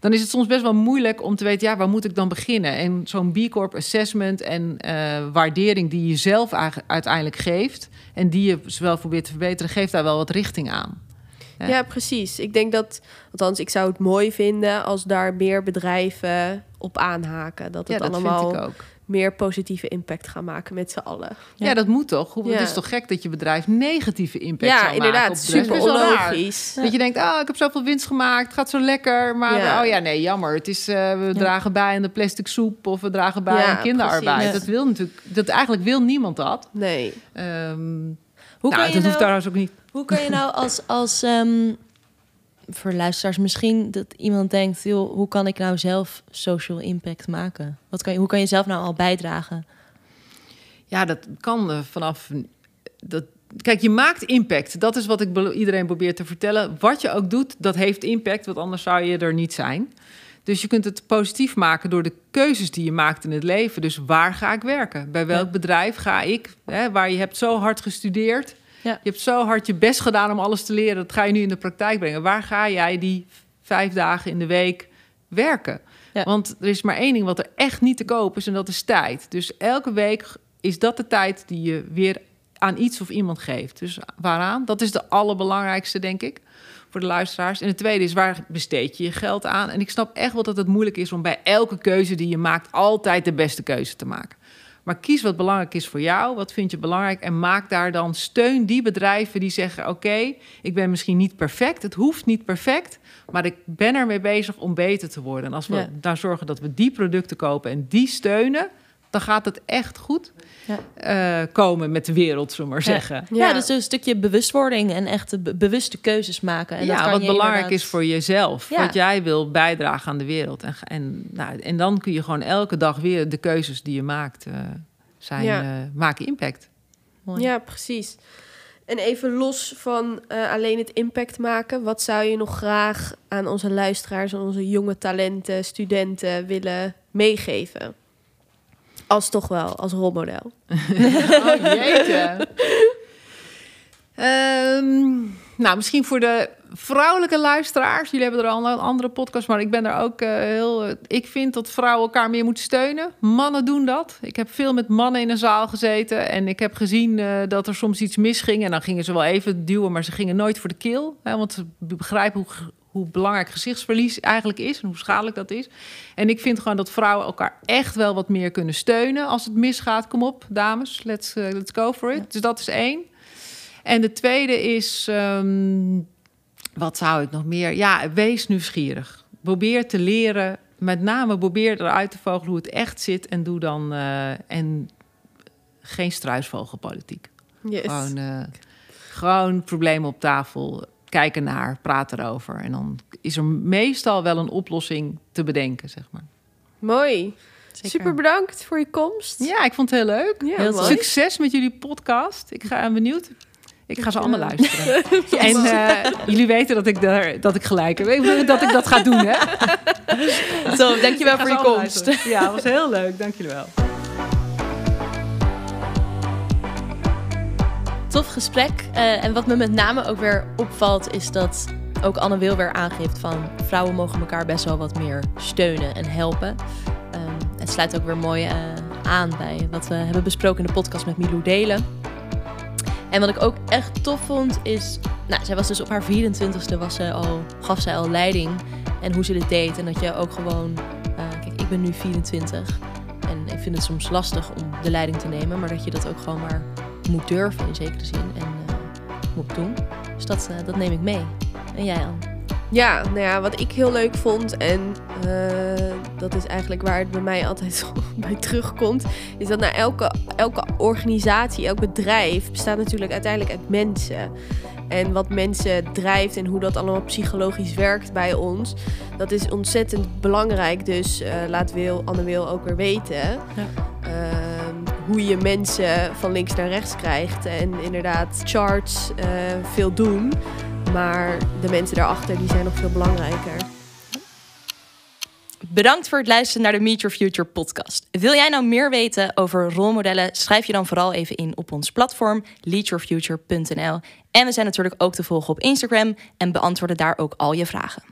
Speaker 2: Dan is het soms best wel moeilijk om te weten, ja, waar moet ik dan beginnen? En zo'n B Corp assessment en eh, waardering die je zelf eigenlijk uiteindelijk geeft en die je zowel probeert te verbeteren, geeft daar wel wat richting aan. Ja.
Speaker 1: Ja. precies. Ik denk dat, althans, ik zou het mooi vinden als daar meer bedrijven op aanhaken. Dat
Speaker 2: Ja,
Speaker 1: het
Speaker 2: dat
Speaker 1: allemaal meer positieve impact gaan maken met z'n allen.
Speaker 2: Ja.
Speaker 3: Ja.
Speaker 2: dat moet toch? Het is toch gek dat je bedrijf negatieve impact
Speaker 1: ja,
Speaker 2: zou maken
Speaker 1: inderdaad.
Speaker 2: bedrijf?
Speaker 1: Super onlogisch.
Speaker 2: Dat je denkt, oh, ik heb zoveel winst gemaakt, het gaat zo lekker. Maar oh ja, nee, jammer. Het is, eh, we dragen bij aan de plastic soep of we dragen bij aan kinderarbeid. Dat wil natuurlijk, dat eigenlijk wil niemand dat.
Speaker 1: Nee.
Speaker 2: Ehm
Speaker 3: Hoe
Speaker 2: nou,
Speaker 3: kan je
Speaker 2: dat hoeft
Speaker 3: nou-
Speaker 2: trouwens ook niet.
Speaker 3: Hoe kan je nou als, als ehm, voor luisteraars misschien dat iemand denkt, joh, hoe kan ik nou zelf social impact maken? Wat kan je, hoe kan je zelf nou al bijdragen?
Speaker 2: Ja, dat kan eh, vanaf. Dat, kijk, je maakt impact. Dat is wat ik iedereen probeer te vertellen. Wat je ook doet, dat heeft impact, want anders zou je er niet zijn. Dus je kunt het positief maken door de keuzes die je maakt in het leven. Dus waar ga ik werken? Bij welk bedrijf ga ik? Hè, waar je hebt zo hard gestudeerd.
Speaker 3: Ja.
Speaker 2: Je hebt zo hard je best gedaan om alles te leren. Dat ga je nu in de praktijk brengen. Waar ga jij die vijf dagen in de week werken?
Speaker 3: Ja.
Speaker 2: Want er is maar één ding wat er echt niet te koop is en dat is tijd. Dus elke week is dat de tijd die je weer aan iets of iemand geeft. Dus waaraan? Dat is de allerbelangrijkste, denk ik, voor de luisteraars. En het tweede is, waar besteed je je geld aan? En ik snap echt wel dat het moeilijk is om bij elke keuze die je maakt... altijd de beste keuze te maken. Maar kies wat belangrijk is voor jou. Wat vind je belangrijk? En maak daar dan steun die bedrijven die zeggen... oké, ik ben misschien niet perfect. Het hoeft niet perfect. Maar ik ben ermee bezig om beter te worden. En als we
Speaker 3: Ja.
Speaker 2: daar zorgen dat we die producten kopen en die steunen... dan gaat het echt goed
Speaker 3: Ja.
Speaker 2: eh, komen met de wereld, zullen we maar
Speaker 3: Ja.
Speaker 2: zeggen.
Speaker 3: Ja, dus een stukje bewustwording en echt be- bewuste keuzes maken. En dat
Speaker 2: ja,
Speaker 3: kan
Speaker 2: wat
Speaker 3: je
Speaker 2: belangrijk
Speaker 3: inderdaad-
Speaker 2: is voor jezelf.
Speaker 3: Ja.
Speaker 2: Wat jij wil bijdragen aan de wereld. En, en, nou, en dan kun je gewoon elke dag weer de keuzes die je maakt... eh, zijn,
Speaker 1: Ja.
Speaker 2: eh, maken impact.
Speaker 3: Mooi.
Speaker 1: Ja, precies. En even los van eh, alleen het impact maken, wat zou je nog graag aan onze luisteraars en onze jonge talenten, studenten willen meegeven? Als toch wel, als rolmodel.
Speaker 2: Oh jeetje. Ehm, nou, misschien voor de vrouwelijke luisteraars. Jullie hebben er al een andere podcast, maar ik ben er ook eh, heel... eh, ik vind dat vrouwen elkaar meer moeten steunen. Mannen doen dat. Ik heb veel met mannen in een zaal gezeten. En ik heb gezien eh, dat er soms iets misging. En dan gingen ze wel even duwen, maar ze gingen nooit voor de keel. Hè, want ze begrijpen hoe, hoe belangrijk gezichtsverlies eigenlijk is. En hoe schadelijk dat is. En ik vind gewoon dat vrouwen elkaar echt wel wat meer kunnen steunen. Als het misgaat, kom op, dames. Let's, eh, let's go for it. Dus dat is één. En de tweede is... ehm, wat zou ik nog meer? Ja, wees nieuwsgierig. Probeer te leren. Met name probeer eruit te vogelen hoe het echt zit. En doe dan... eh, en geen struisvogelpolitiek.
Speaker 1: Yes.
Speaker 2: Gewoon, eh, gewoon problemen op tafel. Kijken naar, praten erover. En dan is er meestal wel een oplossing te bedenken, zeg maar.
Speaker 1: Mooi.
Speaker 3: Zeker.
Speaker 1: Super bedankt voor je komst.
Speaker 2: Ja, ik vond het heel leuk.
Speaker 1: Ja,
Speaker 3: Heel
Speaker 1: mooi.
Speaker 2: Succes met jullie podcast. Ik ga ben benieuwd. Ik ga ze allemaal luisteren. En eh, jullie weten dat ik, daar, dat ik gelijk heb. Ik bedoel, Dat ik dat ga doen, hè?
Speaker 3: Zo, dankjewel voor je komst.
Speaker 2: luisteren. Ja, was heel leuk. Dank jullie wel.
Speaker 3: Tof gesprek. Eh, en wat me met name ook weer opvalt, is dat ook Anne Wil weer aangeeft van vrouwen mogen elkaar best wel wat meer steunen en helpen. Ehm, het sluit ook weer mooi eh, aan bij wat we hebben besproken in de podcast met Milou Delen. En wat ik ook echt tof vond is, nou, zij was dus op haar 24ste was ze al, gaf zij al leiding en hoe ze dit deed. En dat je ook gewoon, eh, kijk, ik ben nu 24 en ik vind het soms lastig om de leiding te nemen, maar dat je dat ook gewoon maar moet durven in zekere zin en eh, moet doen. Dus dat, eh, dat neem ik mee. En jij Anne?
Speaker 1: Ja, nou ja, wat ik heel leuk vond, en eh, dat is eigenlijk waar het bij mij altijd bij terugkomt, is dat na elke, elke organisatie, elk bedrijf bestaat natuurlijk uiteindelijk uit mensen. En wat mensen drijft en hoe dat allemaal psychologisch werkt bij ons, dat is ontzettend belangrijk. Dus laat Wil, Anne Wil ook weer weten. Ehm, hoe je mensen van links naar rechts krijgt. En inderdaad, charts eh, veel doen. Maar de mensen daarachter die zijn nog veel belangrijker.
Speaker 3: Bedankt voor het luisteren naar de Meet Your Future podcast. Wil jij nou meer weten over rolmodellen? Schrijf je dan vooral even in op ons platform leadyourfuture.nl. En we zijn natuurlijk ook te volgen op Instagram en beantwoorden daar ook al je vragen.